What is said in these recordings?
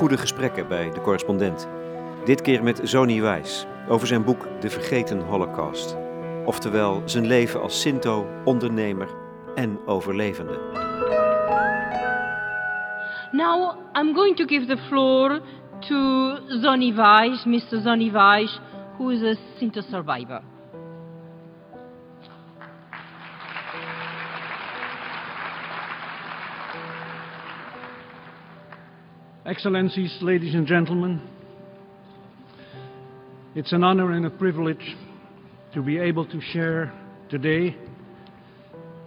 goede gesprekken bij de correspondent. Dit keer met Zoni Wijs over zijn boek De Vergeten Holocaust. Oftewel zijn leven als Sinto, ondernemer en overlevende. Now I'm going to give the floor to Zoni Mr. Zoni Wijs, who is a Sinto survivor. Excellencies, ladies and gentlemen, it's an honor and a privilege to be able to share today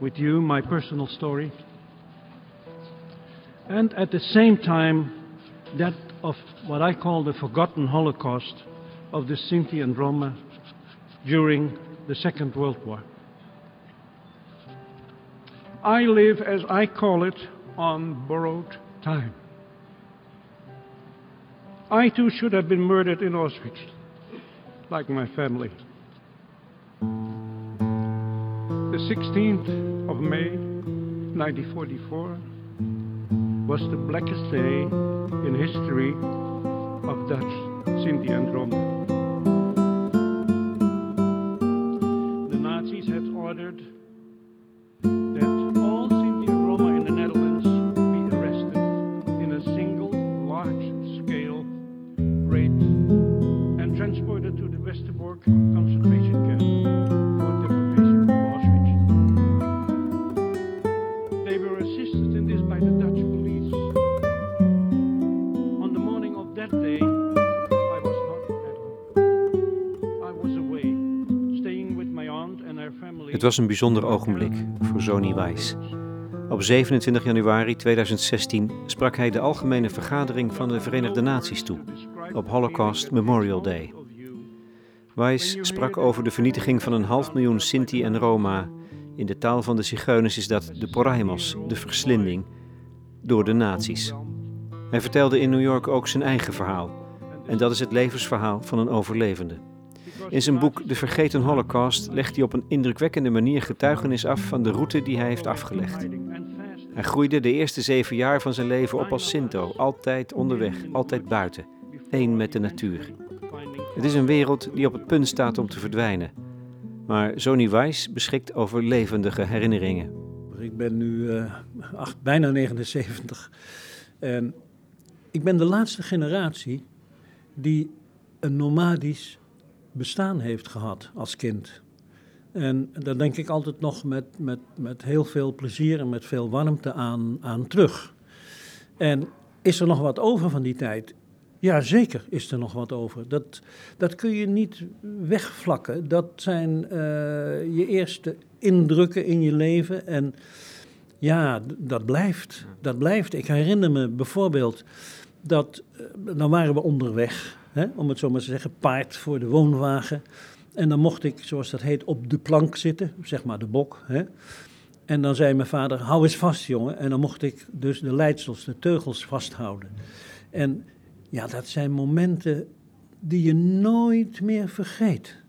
with you my personal story and at the same time that of what I call the forgotten Holocaust of the Sinti and Roma during the Second World War. I live, as I call it, on borrowed time. I too should have been murdered in Auschwitz, like my family. The 16th of May, 1944, was the blackest day in history of Dutch, Sinti and Roma. Was een bijzonder ogenblik voor Zoni Wijs. Op 27 januari 2016 sprak hij de Algemene Vergadering van de Verenigde Naties toe, op Holocaust Memorial Day. Wijs sprak over de vernietiging van een half miljoen Sinti en Roma. In de taal van de Zigeuners is dat de Poraimos, de verslinding, door de nazi's. Hij vertelde in New York ook zijn eigen verhaal. En dat is het levensverhaal van een overlevende. In zijn boek De Vergeten Holocaust legt hij op een indrukwekkende manier getuigenis af van de route die hij heeft afgelegd. Hij groeide de eerste zeven jaar van zijn leven op als Sinto, altijd onderweg, altijd buiten, één met de natuur. Het is een wereld die op het punt staat om te verdwijnen. Maar Zoni Weiss beschikt over levendige herinneringen. Ik ben nu eh, bijna 79 en ik ben de laatste generatie die een nomadisch bestaan heeft gehad als kind. En daar denk ik altijd nog met, met, met heel veel plezier en met veel warmte aan, aan terug. En is er nog wat over van die tijd? Ja, zeker is er nog wat over. Dat, dat kun je niet wegvlakken. Dat zijn eh, je eerste indrukken in je leven. En ja, dat blijft. Dat blijft. Ik herinner me bijvoorbeeld dat. eh, dan waren we onderweg, hè, om het zo maar te zeggen, paard voor de woonwagen. En dan mocht ik, zoals dat heet, op de plank zitten, zeg maar de bok. Hè. En dan zei mijn vader: hou eens vast, jongen. En dan mocht ik dus de leidsels, de teugels vasthouden. En ja, dat zijn momenten die je nooit meer vergeet.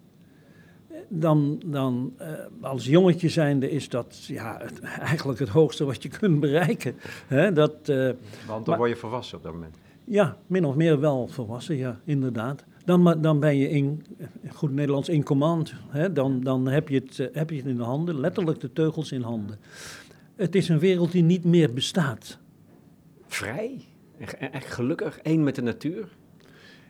Dan, dan eh, als jongetje zijnde is dat ja, het- eigenlijk het hoogste wat je kunt bereiken. Hè, dat, eh, Want dan Maar- word je volwassen op dat moment. Ja, min of meer wel volwassen, ja, inderdaad. Dan, dan ben je in, goed Nederlands in command. Hè? Dan, dan heb, je het, eh, heb je het in de handen, letterlijk de teugels in handen. Het is een wereld die niet meer bestaat. Vrij? Echt, echt gelukkig, één met de natuur?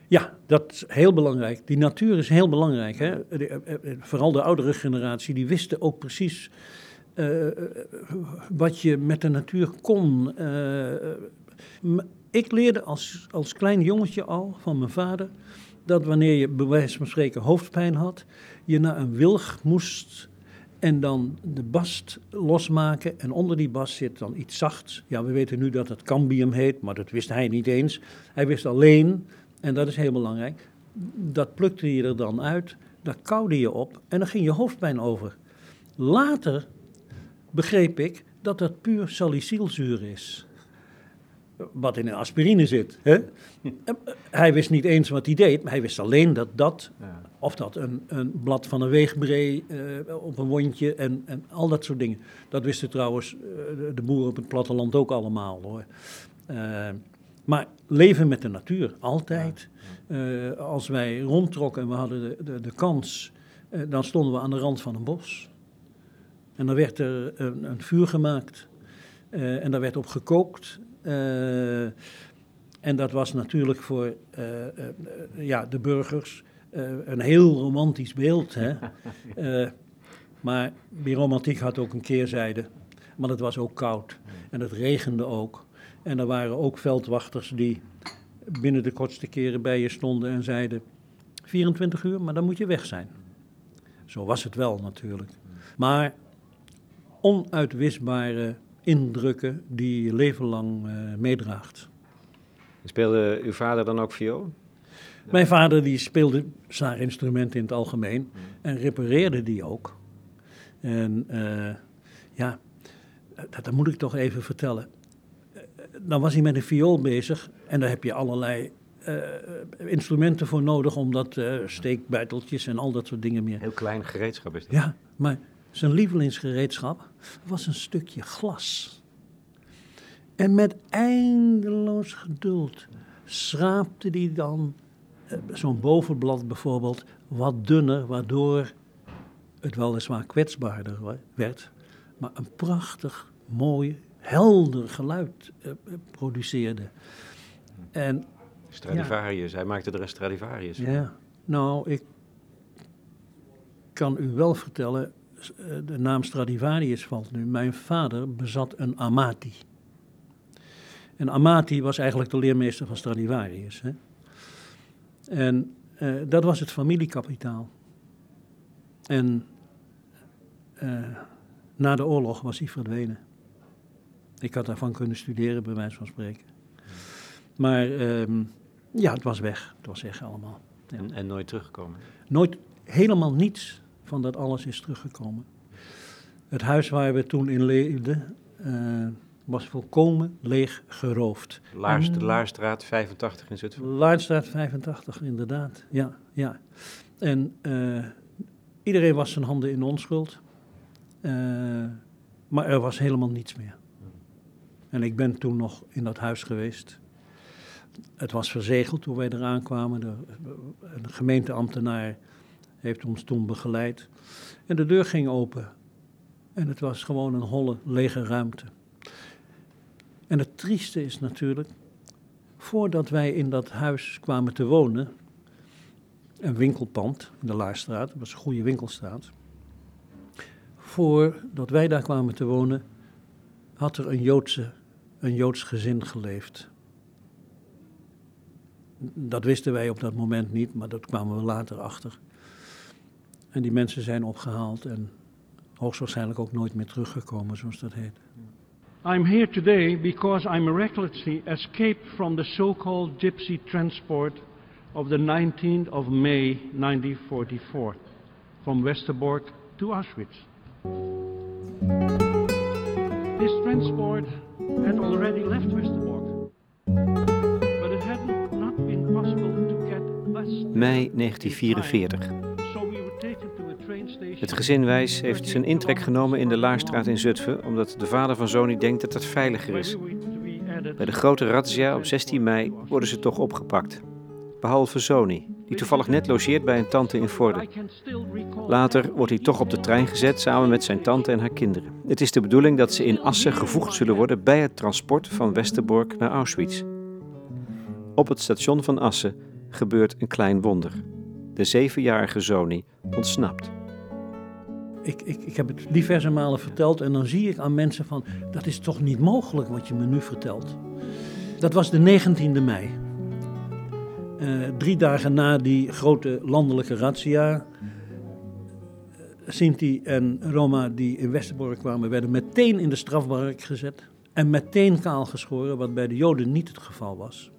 Ja, dat is heel belangrijk. Die natuur is heel belangrijk. Hè? Eh, eh, vooral de oudere generatie, die wisten ook precies wat je met de natuur kon. Ik leerde als, als klein jongetje al van mijn vader dat wanneer je bij wijze van spreken hoofdpijn had, je naar een wilg moest en dan de bast losmaken. En onder die bast zit dan iets zachts. Ja, we weten nu dat het cambium heet, maar dat wist hij niet eens. Hij wist alleen, en dat is heel belangrijk, dat plukte je er dan uit, daar koude je op en dan ging je hoofdpijn over. Later begreep ik dat dat puur salicylzuur is. Wat in een aspirine zit. Hè? En, eh, Hij wist niet eens wat hij deed, maar hij wist alleen dat dat, Ja. of dat een, een blad van een weegbree eh, op een wondje en, en al dat soort dingen. Dat wisten trouwens eh, de- boeren op het platteland ook allemaal hoor. Eh, Maar leven met de natuur, altijd. Eh, als wij rondtrokken en we hadden de, de, de kans, eh, dan stonden we aan de rand van een bos. En dan werd er een, een vuur gemaakt eh, en daar werd op gekookt. Eh, en dat was natuurlijk voor eh, eh, ja, de burgers een heel romantisch beeld. Hè? Maar die romantiek had ook een keerzijde. Want het was ook koud en het regende ook. En er waren ook veldwachters die binnen de kortste keren bij je stonden en zeiden: 24 uur, maar dan moet je weg zijn. Zo was het wel natuurlijk. Maar onuitwisbare indrukken die je leven lang eh, meedraagt. Speelde uw vader dan ook viool? Mijn vader die speelde snaarinstrumenten in het algemeen en repareerde die ook. En eh, ja, dat, dat moet ik toch even vertellen. Eh, Dan was hij met een viool bezig en daar heb je allerlei instrumenten voor nodig, omdat steekbuiteltjes en al dat soort dingen meer. Heel klein gereedschap is dat. Ja, maar zijn lievelingsgereedschap was een stukje glas. En met eindeloos geduld schraapte hij dan eh, zo'n bovenblad bijvoorbeeld wat dunner, waardoor het weliswaar kwetsbaarder werd, maar een prachtig, mooi, helder geluid eh, eh, produceerde. En Stradivarius, hij maakte er een Stradivarius. van. ja, nou, ik kan u wel vertellen, de naam Stradivarius valt nu. Mijn vader bezat een Amati. En Amati was eigenlijk de leermeester van Stradivarius. Hè? En eh, dat was het familiekapitaal. En eh, na de oorlog was hij verdwenen. Ik had daarvan kunnen studeren, bij wijze van spreken. Maar ehm, ja, het was weg. Het was weg allemaal. Ja. En, en nooit teruggekomen. Nooit, helemaal niets van dat alles is teruggekomen. Het huis waar we toen in leefden eh, was volkomen leeg geroofd. Laars, de Mm. Laarstraat 85 in Zutphen. Laarstraat 85, inderdaad. Ja, ja. En eh, iedereen was zijn handen in onschuld. Eh, maar er was helemaal niets meer. En ik ben toen nog in dat huis geweest. Het was verzegeld toen wij eraan kwamen. De, een gemeenteambtenaar heeft ons toen begeleid. En de deur ging open. En het was gewoon een holle, lege ruimte. En het trieste is natuurlijk, voordat wij in dat huis kwamen te wonen, een winkelpand in de Laarstraat, dat was een goede winkelstraat. Voordat wij daar kwamen te wonen, had er een, Joodse, een Joods gezin geleefd. Dat wisten wij op dat moment niet, maar dat kwamen we later achter. En die mensen zijn opgehaald en hoogstwaarschijnlijk ook nooit meer teruggekomen, zoals dat heet. I'm here today because I miraculously escaped from the so-called gypsy transport of the 19th of May 1944 from Westerbork to Auschwitz. This transport had already left Westerbork, but it had not been possible to get us Mei 1944. Het gezin Wijs heeft zijn intrek genomen in de Laarstraat in Zutphen, omdat de vader van Zoni denkt dat het veiliger is. Bij de grote razzia op 16 mei worden ze toch opgepakt. Behalve Zoni, die toevallig net logeert bij een tante in Vorden. Later wordt hij toch op de trein gezet samen met zijn tante en haar kinderen. Het is de bedoeling dat ze in Assen gevoegd zullen worden bij het transport van Westerbork naar Auschwitz. Op het station van Assen gebeurt een klein wonder. De zevenjarige Zoni ontsnapt. Ik, ik, ik heb het diverse malen verteld en dan zie ik aan mensen van, dat is toch niet mogelijk wat je me nu vertelt. Dat was de 19e mei. Eh, drie dagen na die grote landelijke razzia. eh, Sinti en Roma die in Westerbork kwamen, werden meteen in de strafbark gezet. En meteen kaal geschoren, wat bij de Joden niet het geval was.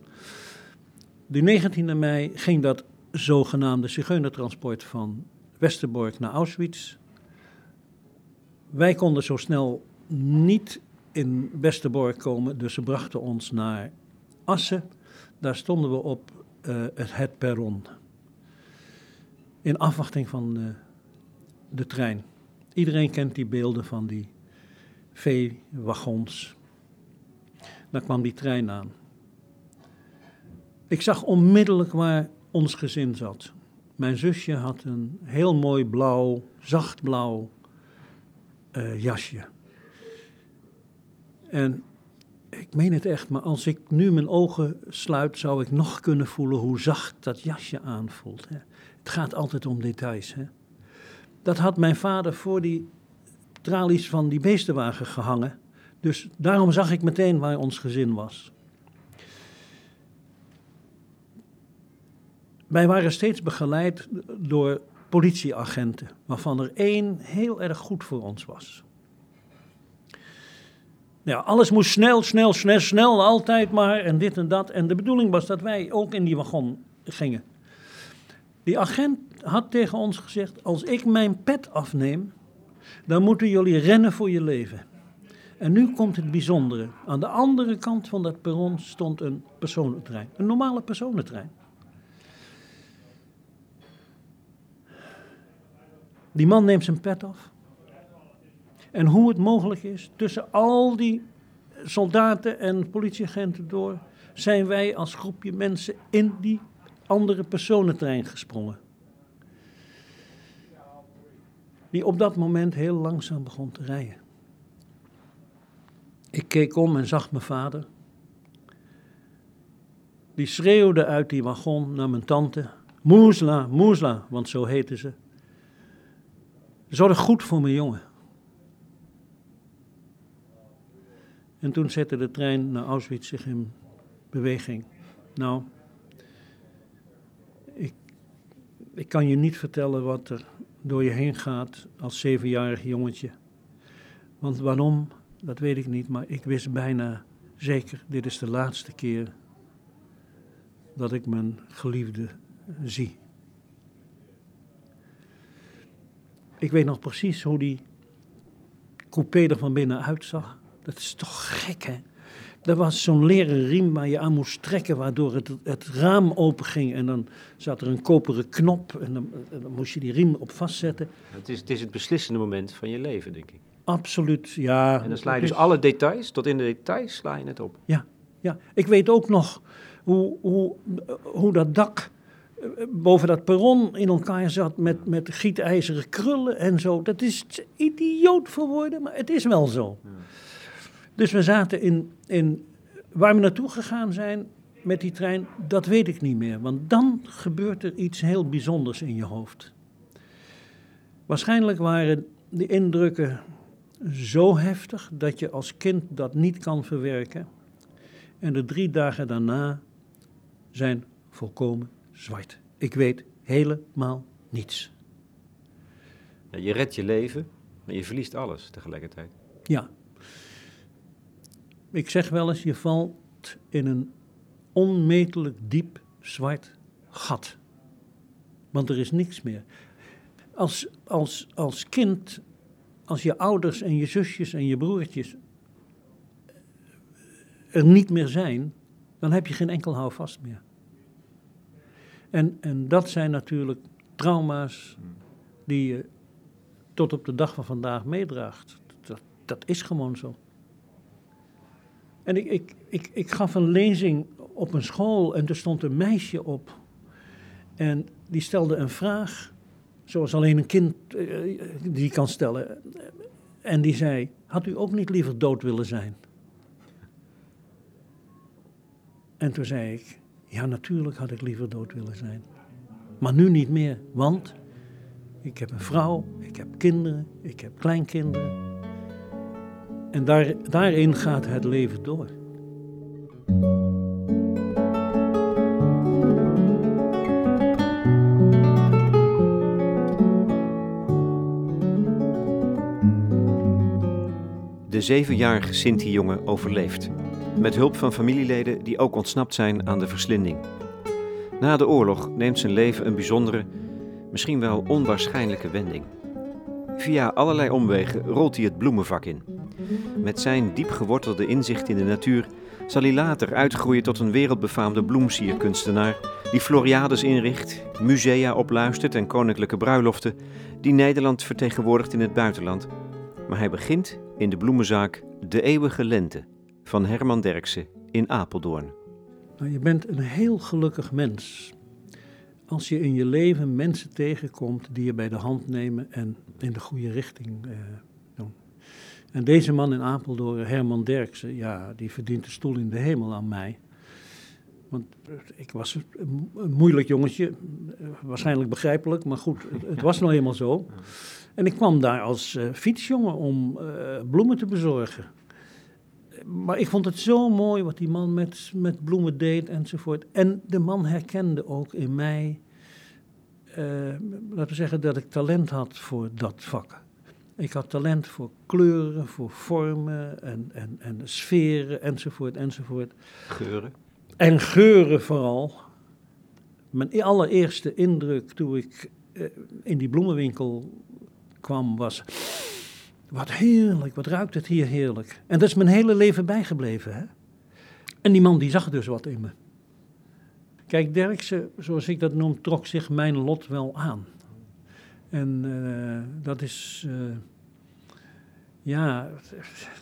De 19e mei ging dat zogenaamde zigeunertransport van Westerbork naar Auschwitz. Wij konden zo snel niet in Westerbork komen, dus ze brachten ons naar Assen. Daar stonden we op eh, het, het perron. In afwachting van eh, de trein. Iedereen kent die beelden van die veewagons. Daar kwam die trein aan. Ik zag onmiddellijk waar ons gezin zat. Mijn zusje had een heel mooi blauw, zacht blauw uh, jasje. En ik meen het echt, maar als ik nu mijn ogen sluit, zou ik nog kunnen voelen hoe zacht dat jasje aanvoelt. Hè. Het gaat altijd om details. Hè. Dat had mijn vader voor die tralies van die beestenwagen gehangen. Dus daarom zag ik meteen waar ons gezin was. Wij waren steeds begeleid door politieagenten, waarvan er één heel erg goed voor ons was. Ja, alles moest snel, snel, snel, snel, altijd maar en dit en dat. En de bedoeling was dat wij ook in die wagon gingen. Die agent had tegen ons gezegd: Als ik mijn pet afneem, dan moeten jullie rennen voor je leven. En nu komt het bijzondere. Aan de andere kant van dat perron stond een personentrein. Een normale personentrein. Die man neemt zijn pet af. En hoe het mogelijk is, tussen al die soldaten en politieagenten door, zijn wij als groepje mensen in die andere personentrein gesprongen. Die op dat moment heel langzaam begon te rijden. Ik keek om en zag mijn vader. Die schreeuwde uit die wagon naar mijn tante. Moesla, Moesla, want zo heette ze. Zorg goed voor mijn jongen. En toen zette de trein naar Auschwitz zich in beweging. Nou, ik, ik kan je niet vertellen wat er door je heen gaat als zevenjarig jongetje. Want waarom, dat weet ik niet, maar ik wist bijna zeker, dit is de laatste keer dat ik mijn geliefde zie. Ik weet nog precies hoe die coupé er van binnen uitzag. Dat is toch gek, hè? Er was zo'n leren riem waar je aan moest trekken, waardoor het, het raam open ging. En dan zat er een koperen knop en dan, dan moest je die riem op vastzetten. Het is, het is het beslissende moment van je leven, denk ik. Absoluut, ja. En dan sla je dus alle details, tot in de details sla je het op. Ja, ja. Ik weet ook nog hoe, hoe, hoe dat dak boven dat perron in elkaar zat met, met gietijzeren krullen en zo. Dat is idioot voor woorden, maar het is wel zo. Dus we zaten in, in waar we naartoe gegaan zijn met die trein, dat weet ik niet meer. Want dan gebeurt er iets heel bijzonders in je hoofd. Waarschijnlijk waren de indrukken zo heftig dat je als kind dat niet kan verwerken. En de drie dagen daarna zijn volkomen zwart. Ik weet helemaal niets. Je redt je leven, maar je verliest alles tegelijkertijd. Ja. Ik zeg wel eens, je valt in een onmetelijk diep zwart gat. Want er is niks meer. Als, als, als kind, als je ouders en je zusjes en je broertjes er niet meer zijn, dan heb je geen enkel houvast meer. En, en dat zijn natuurlijk trauma's die je tot op de dag van vandaag meedraagt. Dat, dat is gewoon zo. En ik, ik, ik, ik gaf een lezing op een school en er stond een meisje op. En die stelde een vraag, zoals alleen een kind uh, die kan stellen. En die zei: Had u ook niet liever dood willen zijn? En toen zei ik: ja, natuurlijk had ik liever dood willen zijn. Maar nu niet meer, want ik heb een vrouw, ik heb kinderen, ik heb kleinkinderen. En daar, daarin gaat het leven door. De zevenjarige Sinti-jongen overleeft met hulp van familieleden die ook ontsnapt zijn aan de verslinding. Na de oorlog neemt zijn leven een bijzondere, misschien wel onwaarschijnlijke wending. Via allerlei omwegen rolt hij het bloemenvak in. Met zijn diep gewortelde inzicht in de natuur zal hij later uitgroeien tot een wereldbefaamde bloemsierkunstenaar die Floriades inricht, musea opluistert en koninklijke bruiloften die Nederland vertegenwoordigt in het buitenland. Maar hij begint in de bloemenzaak De Eeuwige Lente van Herman Derksen in Apeldoorn. Nou, je bent een heel gelukkig mens als je in je leven mensen tegenkomt die je bij de hand nemen en in de goede richting eh, doen. En deze man in Apeldoorn, Herman Derksen, ja, die verdient de stoel in de hemel aan mij. Want ik was een, moeilijk jongetje, eh, waarschijnlijk begrijpelijk, maar goed, het, was nou eenmaal zo. En ik kwam daar als uh, fietsjongen om bloemen te bezorgen. Maar ik vond het zo mooi wat die man met, met bloemen deed enzovoort. En de man herkende ook in mij, uh, laten we zeggen, dat ik talent had voor dat vak. Ik had talent voor kleuren, voor vormen en, en, en sferen enzovoort enzovoort. Geuren? En geuren vooral. Mijn allereerste indruk toen ik uh, in die bloemenwinkel kwam was... Wat heerlijk, wat ruikt het hier heerlijk. En dat is mijn hele leven bijgebleven. Hè? En die man die zag dus wat in me. Kijk, Derksen, zoals ik dat noem, trok zich mijn lot wel aan. En uh, dat is... Uh, ja,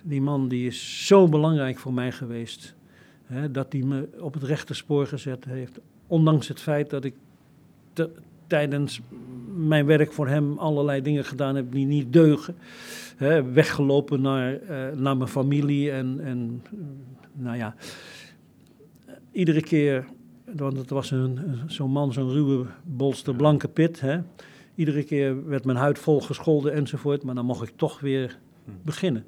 die man die is zo belangrijk voor mij geweest. Hè, dat hij me op het rechte spoor gezet heeft. Ondanks het feit dat ik te, tijdens mijn werk voor hem allerlei dingen gedaan heb die niet deugen. Weggelopen naar, uh, naar mijn familie en, en nou ja, iedere keer, want het was een, zo'n man, zo'n ruwe, bolster, blanke pit. Hè. Iedere keer werd mijn huid vol gescholden enzovoort, maar dan mocht ik toch weer beginnen.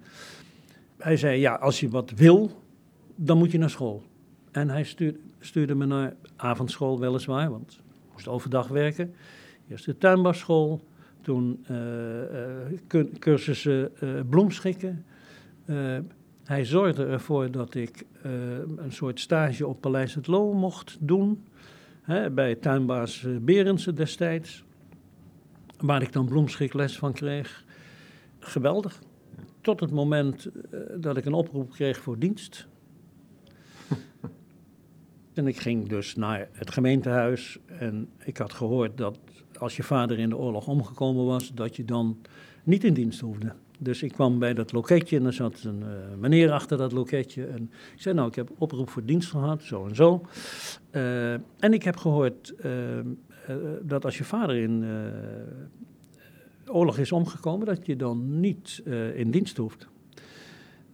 Hij zei, ja, als je wat wil, dan moet je naar school. En hij stuurde, stuurde me naar avondschool weliswaar, want moest overdag werken. Eerst de tuinbouwschool, toen uh, uh, cursussen uh, bloemschikken. hij zorgde ervoor dat ik een soort stage op Paleis het Loo mocht doen. Hè, bij tuinbaas Berendsen destijds. Waar ik dan bloemschikles van kreeg. Geweldig. Tot het moment dat ik een oproep kreeg voor dienst. En ik ging dus naar het gemeentehuis en ik had gehoord dat als je vader in de oorlog omgekomen was, dat je dan niet in dienst hoefde. Dus ik kwam bij dat loketje en er zat een uh, meneer achter dat loketje. En ik zei, nou, ik heb oproep voor dienst gehad, zo en zo. Uh, en ik heb gehoord uh, dat als je vader in oorlog is omgekomen, dat je dan niet in dienst hoeft.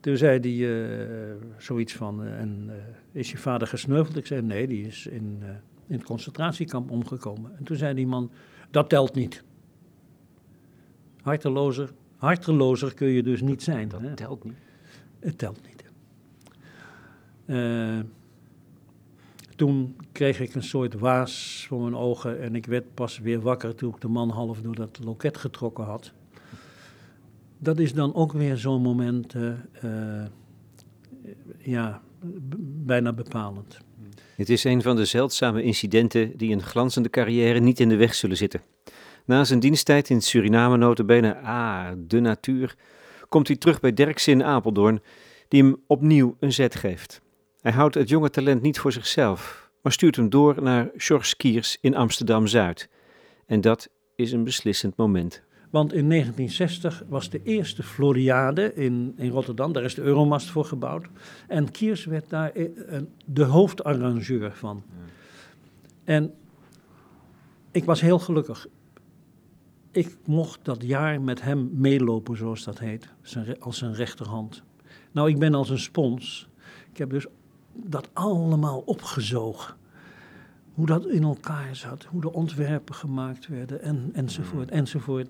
Toen zei hij zoiets van, en is je vader gesneuveld? Ik zei, nee, die is in, in het concentratiekamp omgekomen. En toen zei die man, dat telt niet. Hartelozer, hartelozer kun je dus niet zijn. Dat hè? telt niet. Het telt niet. Toen kreeg ik een soort waas voor mijn ogen en ik werd pas weer wakker toen ik de man half door dat loket getrokken had. Dat is dan ook weer zo'n moment, uh, uh, ja, bijna bepalend. Het is een van de zeldzame incidenten die een glanzende carrière niet in de weg zullen zitten. Na zijn diensttijd in Suriname notabene, ah, de natuur, komt hij terug bij Derksen in Apeldoorn, die hem opnieuw een zet geeft. Hij houdt het jonge talent niet voor zichzelf, maar stuurt hem door naar George Kiers in Amsterdam-Zuid. En dat is een beslissend moment. Want in 1960 was de eerste Floriade in, in Rotterdam, daar is de Euromast voor gebouwd. En Kiers werd daar de hoofdarrangeur van. En ik was heel gelukkig. Ik mocht dat jaar met hem meelopen, zoals dat heet, als zijn rechterhand. Nou, ik ben als een spons. Ik heb dus dat allemaal opgezogen. Hoe dat in elkaar zat, hoe de ontwerpen gemaakt werden en, enzovoort, enzovoort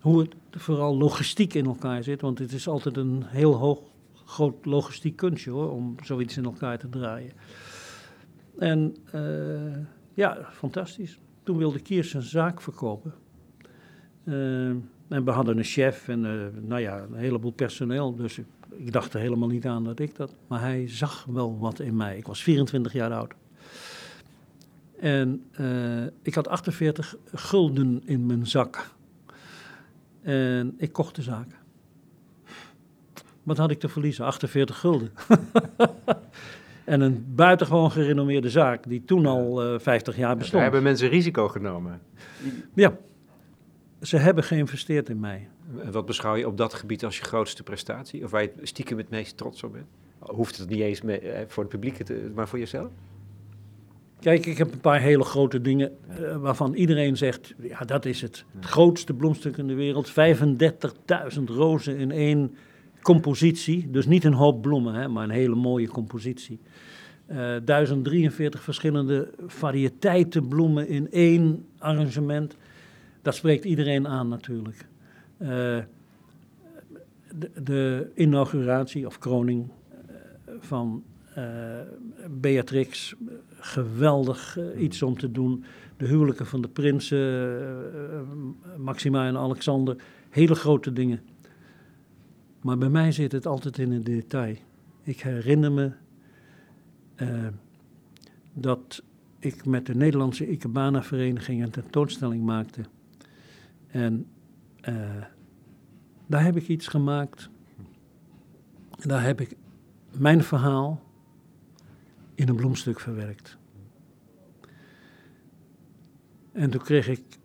hoe het vooral logistiek in elkaar zit. Want het is altijd een heel hoog, groot logistiek kunstje hoor, om zoiets in elkaar te draaien. En uh, ja, fantastisch. Toen wilde Kiers zijn zaak verkopen. Uh, en we hadden een chef en uh, nou ja, een heleboel personeel. Dus ik, ik, dacht er helemaal niet aan dat ik dat. Maar hij zag wel wat in mij. Ik was 24 jaar oud. En ik had 48 gulden in mijn zak. En ik kocht de zaak. Wat had ik te verliezen? 48 gulden. en een buitengewoon gerenommeerde zaak, die toen al uh, 50 jaar bestond. Daar hebben mensen risico genomen. Ja, ze hebben geïnvesteerd in mij. En wat beschouw je op dat gebied als je grootste prestatie? Of waar je stiekem het meest trots op bent? Hoeft het niet eens mee, voor het publiek, te, maar voor jezelf? Kijk, ik heb een paar hele grote dingen eh, waarvan iedereen zegt, ja dat is het. Het grootste bloemstuk in de wereld, 35.000 rozen in één compositie. Dus niet een hoop bloemen, hè, maar een hele mooie compositie. Eh 1043 verschillende variëteiten bloemen in één arrangement. Dat spreekt iedereen aan natuurlijk. Eh, de, de inauguratie of kroning van eh, Beatrix, geweldig eh, iets om te doen. De huwelijken van de prinsen, eh, Maxima en Alexander, hele grote dingen. Maar bij mij zit het altijd in een detail. Ik herinner me dat ik met de Nederlandse Ikebana-vereniging een tentoonstelling maakte. En daar heb ik iets gemaakt. Daar heb ik mijn verhaal in een bloemstuk verwerkt. En toen kreeg ik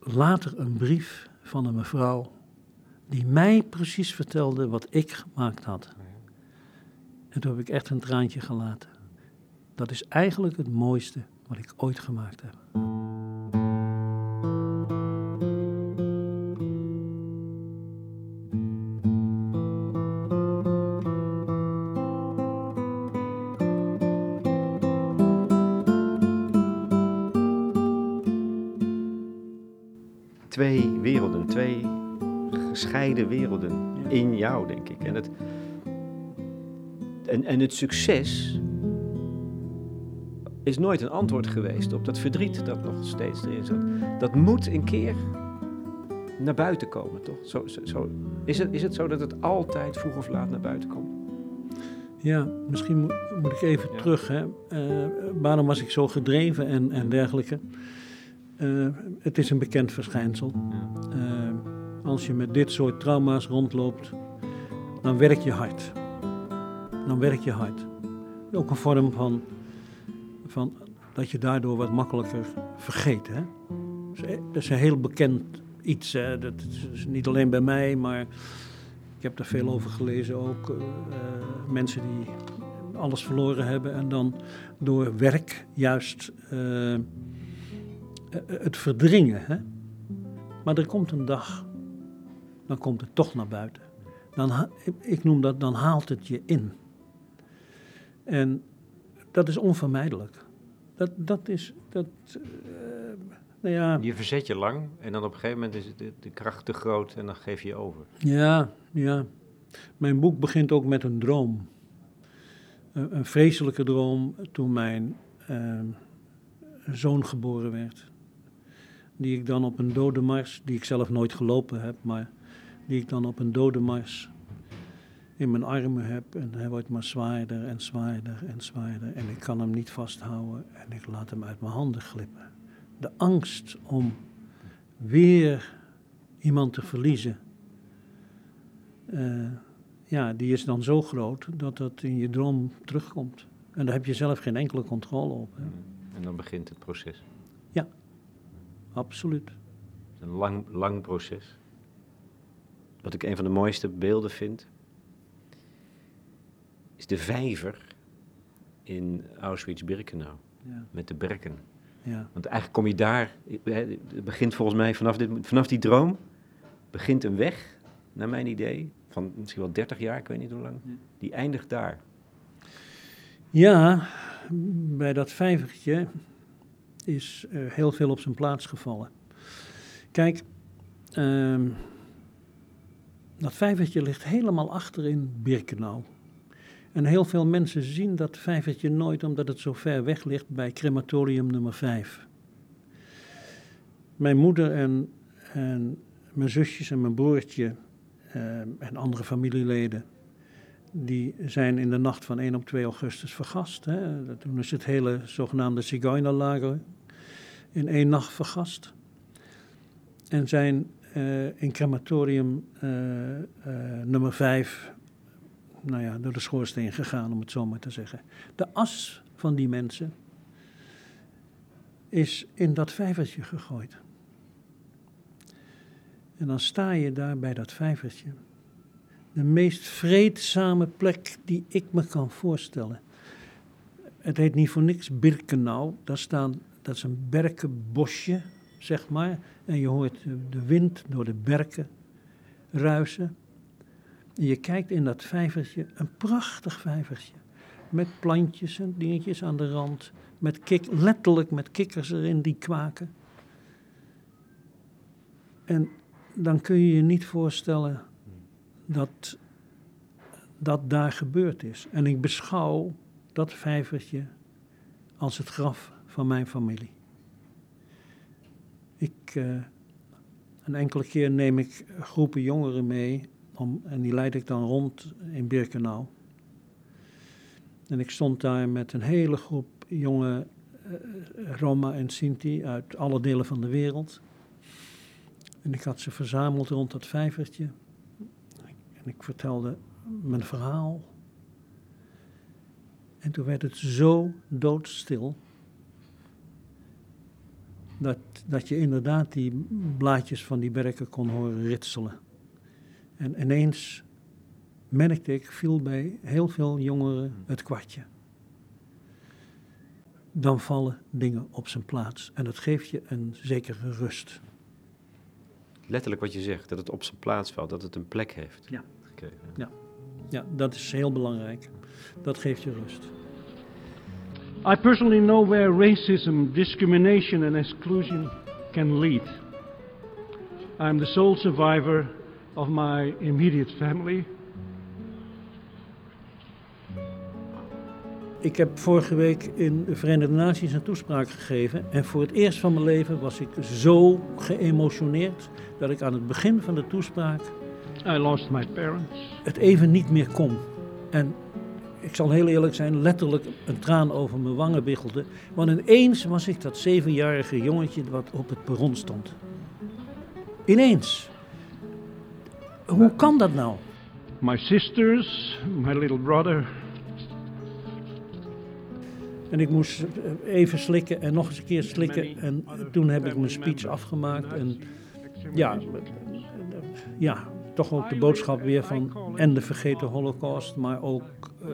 later een brief van een mevrouw die mij precies vertelde wat ik gemaakt had. En toen heb ik echt een traantje gelaten. Dat is eigenlijk het mooiste wat ik ooit gemaakt heb. Twee werelden, twee gescheiden werelden in jou, denk ik. En het, en, en het succes is nooit een antwoord geweest op dat verdriet dat nog steeds erin zat. Dat moet een keer naar buiten komen, toch? Zo, zo, zo. Is, het, is het zo dat het altijd vroeg of laat naar buiten komt? Ja, misschien moet, moet ik even Ja. terug. Hè. Eh, waarom was ik zo gedreven en, en dergelijke? Eh, het is een bekend verschijnsel. Eh, als je met dit soort trauma's rondloopt, dan werk je hard. Dan werk je hard. Ook een vorm van, van dat je daardoor wat makkelijker vergeet. Hè? Dat is- Dat is een heel bekend iets. Hè? Dat is niet alleen bij mij, maar ik heb daar veel over gelezen ook. eh, eh, mensen die alles verloren hebben en dan door werk juist eh, eh, het verdringen. Hè? Maar er komt een dag, dan komt het toch naar buiten. Dan, ik noem dat, dan haalt het je in. En dat is onvermijdelijk. Dat, dat is, dat, eh, nou ja, Je verzet je lang en dan op een gegeven moment is de, de kracht te groot en dan geef je je over. Ja, ja. Mijn boek begint ook met een droom. Een, een vreselijke droom toen mijn eh, zoon geboren werd. Die ik dan op een dodenmars, die ik zelf nooit gelopen heb, maar die ik dan op een dodenmars in mijn armen heb. En hij wordt maar zwaarder en zwaarder en zwaarder. En ik kan hem niet vasthouden en ik laat hem uit mijn handen glippen. De angst om weer iemand te verliezen. Eh, ja, die is dan zo groot dat dat in je droom terugkomt. En daar heb je zelf geen enkele controle op. Hè? En dan begint het proces. Absoluut. Een lang, lang proces. Wat ik een van de mooiste beelden vind, is de vijver in Auschwitz-Birkenau Ja, met de berken. ja, Want eigenlijk kom je daar, het begint volgens mij vanaf, dit, vanaf die droom, begint een weg, naar mijn idee, van misschien wel 30 jaar, ik weet niet hoe lang, Ja. die eindigt daar. ja bij dat vijvertje is eh, heel veel op zijn plaats gevallen. Kijk, ehm, dat vijvertje ligt helemaal achter in Birkenau. En heel veel mensen zien dat vijvertje nooit omdat het zo ver weg ligt bij crematorium nummer 5. Mijn moeder en, en mijn zusjes en mijn broertje eh, en andere familieleden, die zijn in de nacht van 1 op 2 augustus vergast. Hè. Toen is het hele zogenaamde Zigeunerlager in één nacht vergast. En zijn eh, in crematorium eh, eh, nummer 5 nou ja, door de schoorsteen gegaan, om het zo maar te zeggen. De as van die mensen is in dat vijvertje gegooid. En dan sta je daar bij dat vijvertje. De meest vreedzame plek die ik me kan voorstellen. het heet niet voor niks Birkenau. Daar staan, dat is een berkenbosje, zeg maar. En je hoort de wind door de berken ruisen. En je kijkt in dat vijvertje, een prachtig vijvertje. Met plantjes en dingetjes aan de rand. Met kik, letterlijk met kikkers erin die kwaken. En dan kun je je niet voorstellen dat dat daar gebeurd is. En ik beschouw dat vijvertje als het graf van mijn familie. Ik, uh, een enkele keer neem ik groepen jongeren mee en die leid ik dan rond in Birkenau. En ik stond daar met een hele groep jonge uh, Roma en Sinti uit alle delen van de wereld. En ik had ze verzameld rond dat vijvertje. En ik vertelde mijn verhaal. En toen werd het zo doodstil. Dat, dat je inderdaad die blaadjes van die berken kon horen ritselen. En ineens merkte ik, viel bij heel veel jongeren het kwartje. Dan vallen dingen op zijn plaats en dat geeft je een zekere rust. Letterlijk wat je zegt, dat het op zijn plaats valt, dat het een plek heeft. Ja. Ja. ja, dat is heel belangrijk. Dat geeft je rust. I personally know where racism, discrimination and exclusion can lead. I'm the sole survivor of my immediate family. Ik heb vorige week in de Verenigde Naties een toespraak gegeven. En voor het eerst van mijn leven was ik zo geëmotioneerd dat ik aan het begin van de toespraak. I lost my parents. Het even niet meer kon. En ik zal heel eerlijk zijn, letterlijk een traan over mijn wangen biggelde. Want ineens was ik dat zevenjarige jongetje wat op het perron stond. Ineens. Hoe kan dat nou? My sisters, my little brother. En ik moest even slikken en nog eens een keer slikken. En toen heb ik mijn speech afgemaakt. En ja, ja, toch ook de boodschap weer van en de vergeten holocaust, maar ook uh,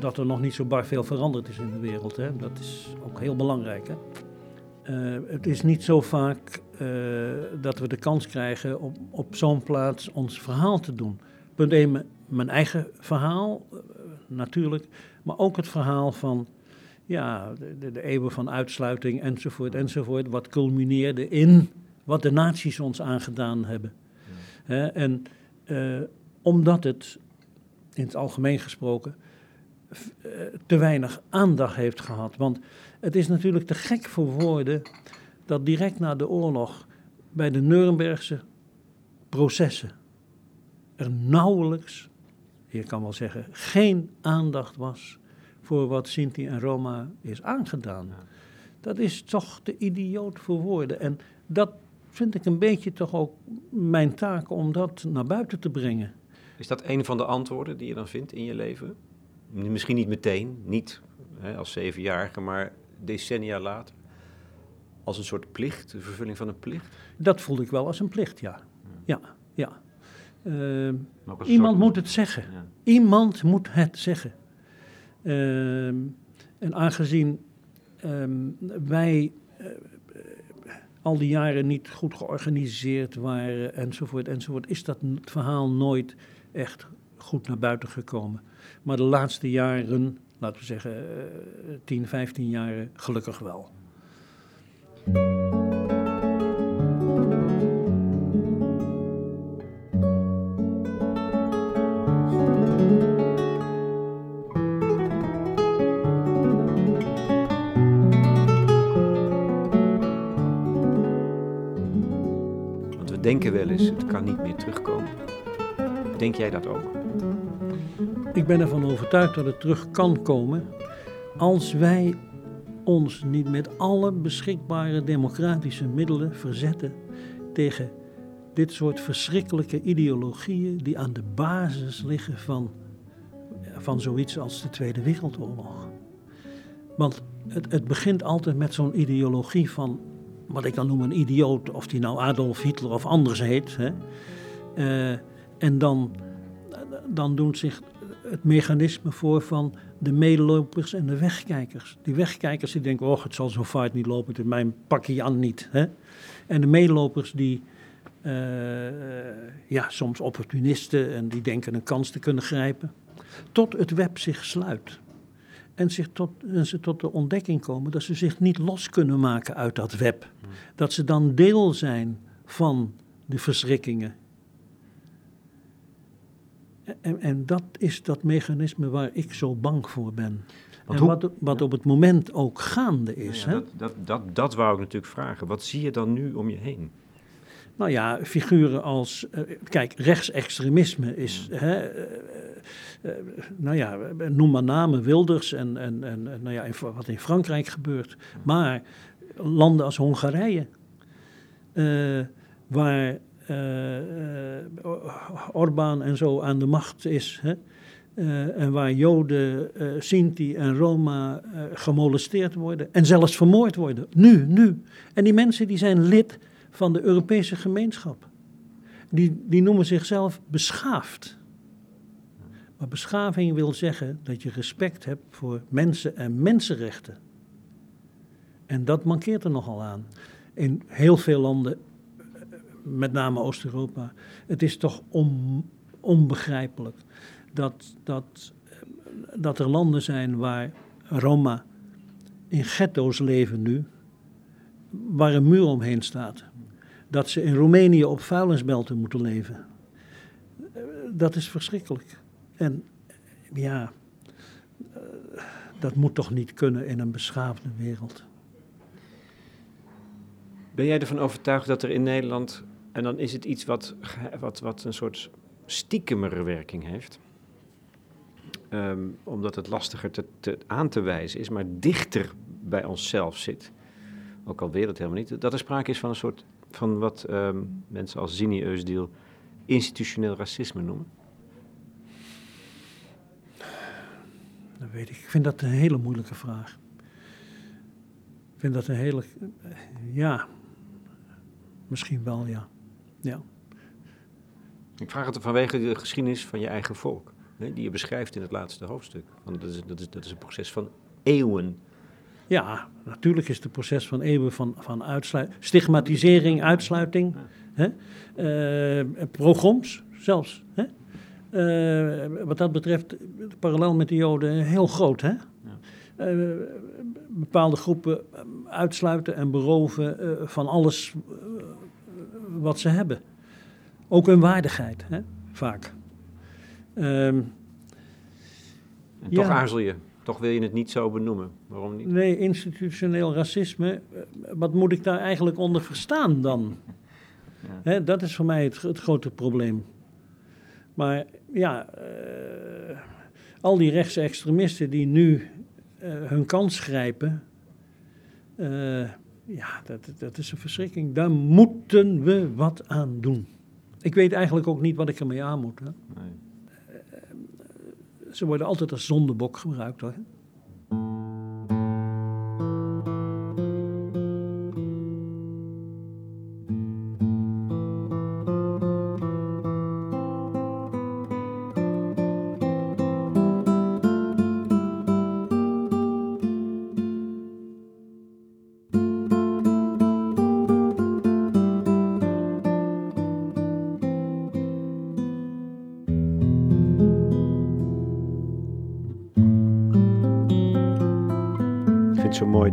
dat er nog niet zo bar veel veranderd is in de wereld. Hè. Dat is ook heel belangrijk. Hè. Uh, het is niet zo vaak uh, dat we de kans krijgen om op zo'n plaats ons verhaal te doen. Punt 1, mijn eigen verhaal natuurlijk, maar ook het verhaal van ja, de, de eeuwen van uitsluiting enzovoort enzovoort, wat culmineerde in wat de naties ons aangedaan hebben. En uh, omdat het, in het algemeen gesproken, uh, te weinig aandacht heeft gehad. Want het is natuurlijk te gek voor woorden dat direct na de oorlog bij de Nurembergse processen er nauwelijks, je kan wel zeggen, geen aandacht was voor wat Sinti en Roma is aangedaan. Dat is toch te idioot voor woorden. En dat vind ik een beetje toch ook mijn taak om dat naar buiten te brengen. Is dat een van de antwoorden die je dan vindt in je leven? Misschien niet meteen, niet hè, als zevenjarige, maar decennia later. Als een soort plicht, de vervulling van een plicht? Dat voelde ik wel als een plicht, ja. Ja, ja. Uh, iemand moet het zeggen. Ja. Iemand moet het zeggen. Uh, en aangezien uh, wij uh, al die jaren niet goed georganiseerd waren enzovoort enzovoort, is dat verhaal nooit echt goed naar buiten gekomen. Maar de laatste jaren, laten we zeggen 10, 15 jaren, gelukkig wel. Jij dat ook? Ik ben ervan overtuigd dat het terug kan komen als wij ons niet met alle beschikbare democratische middelen verzetten tegen dit soort verschrikkelijke ideologieën die aan de basis liggen van, van zoiets als de Tweede Wereldoorlog. Want het, het begint altijd met zo'n ideologie van wat ik dan noem een idioot, of die nou Adolf Hitler of anders heet. Hè. Uh, en dan, dan doen zich het mechanisme voor van de medelopers en de wegkijkers. Die wegkijkers die denken, oh het zal zo vaart niet lopen, het is mijn pakje aan niet. Hè? En de medelopers die, uh, ja, soms opportunisten en die denken een kans te kunnen grijpen. Tot het web zich sluit. En, zich tot, en ze tot de ontdekking komen dat ze zich niet los kunnen maken uit dat web. Dat ze dan deel zijn van de verschrikkingen. En, en dat is dat mechanisme waar ik zo bang voor ben. en wat, wat op het moment ook gaande is. Nou ja, dat, dat, dat, dat wou ik natuurlijk vragen. Wat zie je dan nu om je heen? Nou ja, figuren als. Uh, kijk, rechtsextremisme is. Hè, uh, uh, nou ja, noem maar namen, Wilders en, en, en nou ja, wat in Frankrijk gebeurt. Maar landen als Hongarije, waar Orbán en zo aan de macht is. Hè, en waar Joden, Sinti en Roma gemolesteerd worden en zelfs vermoord worden. Nu, nu. En die mensen die zijn lid van de Europese gemeenschap. Die, die noemen zichzelf beschaafd. Maar beschaving wil zeggen dat je respect hebt voor mensen en mensenrechten. En dat mankeert er nogal aan. In heel veel landen, met name Oost-Europa, het is toch on, onbegrijpelijk dat, dat, dat er landen zijn waar Roma in ghetto's leven nu, waar een muur omheen staat dat ze in Roemenië op vuilnisbelten moeten leven. Dat is verschrikkelijk. En ja, dat moet toch niet kunnen in een beschaafde wereld. Ben jij ervan overtuigd dat er in Nederland, en dan is het iets wat, wat, wat een soort stiekemere werking heeft, um, omdat het lastiger te, te, aan te wijzen is, maar dichter bij onszelf zit, ook al weet het helemaal niet, dat er sprake is van een soort van wat um, mensen als Zini Eusdiel institutioneel racisme noemen? Dat weet ik. Ik vind dat een hele moeilijke vraag. Ik vind dat een hele. Ja, misschien wel, ja. Ja. Ik vraag het vanwege de geschiedenis van je eigen volk, hè, die je beschrijft in het laatste hoofdstuk. Want dat, is, dat, is, dat is een proces van eeuwen ja, natuurlijk is het proces van eeuwen van, van uitsluiting, stigmatisering, uitsluiting, hè? Uh, progroms zelfs. Hè? Uh, wat dat betreft, parallel met de Joden, heel groot. Hè? Ja. Uh, bepaalde groepen uitsluiten en beroven van alles wat ze hebben. Ook hun waardigheid, hè? vaak. En toch aarzel je. Toch wil je het niet zo benoemen. Waarom niet? Nee, institutioneel racisme. Eh, wat moet ik daar eigenlijk onder verstaan dan? Ja. dat is voor mij het, het grote probleem. Maar ja, uh, al die rechtse extremisten die nu uh, hun kans grijpen. Ja, dat, dat is een verschrikking. Daar moeten we wat aan doen. Ik weet eigenlijk ook niet wat ik ermee aan moet. Hè? Nee ze worden altijd als zondebok gebruikt hoor.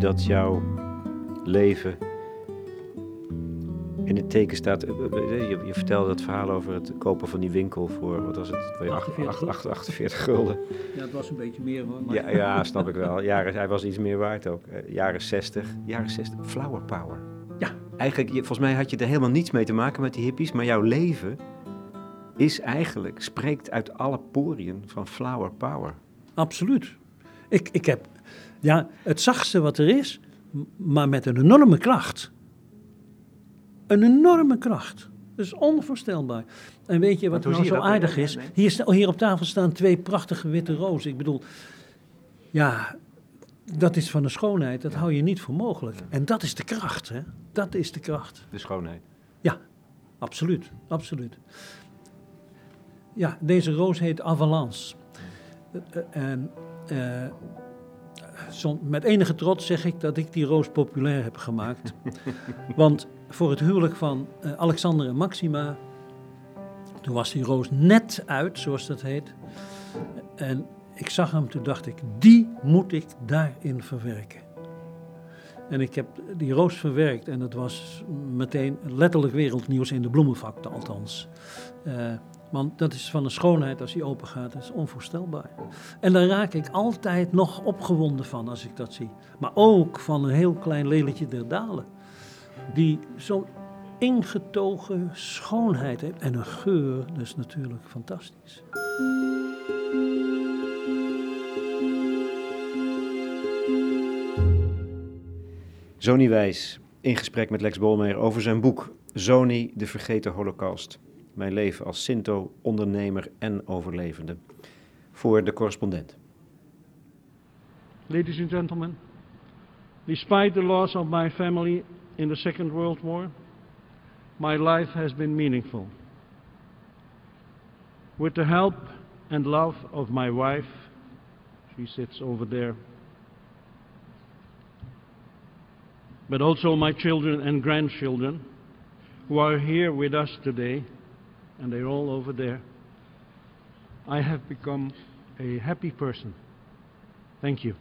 Dat jouw leven in het teken staat. Eh, eh, eh, je, je vertelde het verhaal over het kopen van die winkel voor, wat was het? 48, 48 gulden. Ja, het was een beetje meer hoor. Maar... Ja, ja, snap ik wel. Jaren, hij was iets meer waard ook. jaren 60. Jaren 60. Flower power. Ja. Eigenlijk, volgens mij had je er helemaal niets mee te maken met die hippies, maar jouw leven is eigenlijk, spreekt uit alle poriën van flower power. Absoluut. Ik, ik heb ja, het zachtste wat er is, maar met een enorme kracht. Een enorme kracht. Dat is onvoorstelbaar. En weet je wat nou zo aardig is? Hier, hier op tafel staan twee prachtige witte rozen. Ik bedoel, ja, dat is van de schoonheid. Dat hou je niet voor mogelijk. En dat is de kracht, hè? Dat is de kracht. De schoonheid. Ja, absoluut. Absoluut. Ja, deze roos heet Avalance. en uh, met enige trots zeg ik dat ik die roos populair heb gemaakt. Want voor het huwelijk van uh, Alexander en Maxima, toen was die roos net uit, zoals dat heet. En ik zag hem, toen dacht ik, die moet ik daarin verwerken. En ik heb die roos verwerkt en het was meteen letterlijk wereldnieuws in de bloemenvakte althans. Uh, want dat is van een schoonheid als die open gaat, dat is onvoorstelbaar. En daar raak ik altijd nog opgewonden van als ik dat zie. Maar ook van een heel klein lelijtje der dalen. Die zo'n ingetogen schoonheid heeft. En een geur, dat is natuurlijk fantastisch. Zoni Wijs in gesprek met Lex Bolmeijer over zijn boek Zoni, de vergeten holocaust. Mijn leven als Sinto, ondernemer en overlevende. Voor de correspondent. Ladies and gentlemen, despite the loss of my family in the Second World War, my life has been meaningful. With the help and love of my wife, she sits over there, but also my children and grandchildren who are here with us today, and they're all over there. I have become a happy person. Thank you.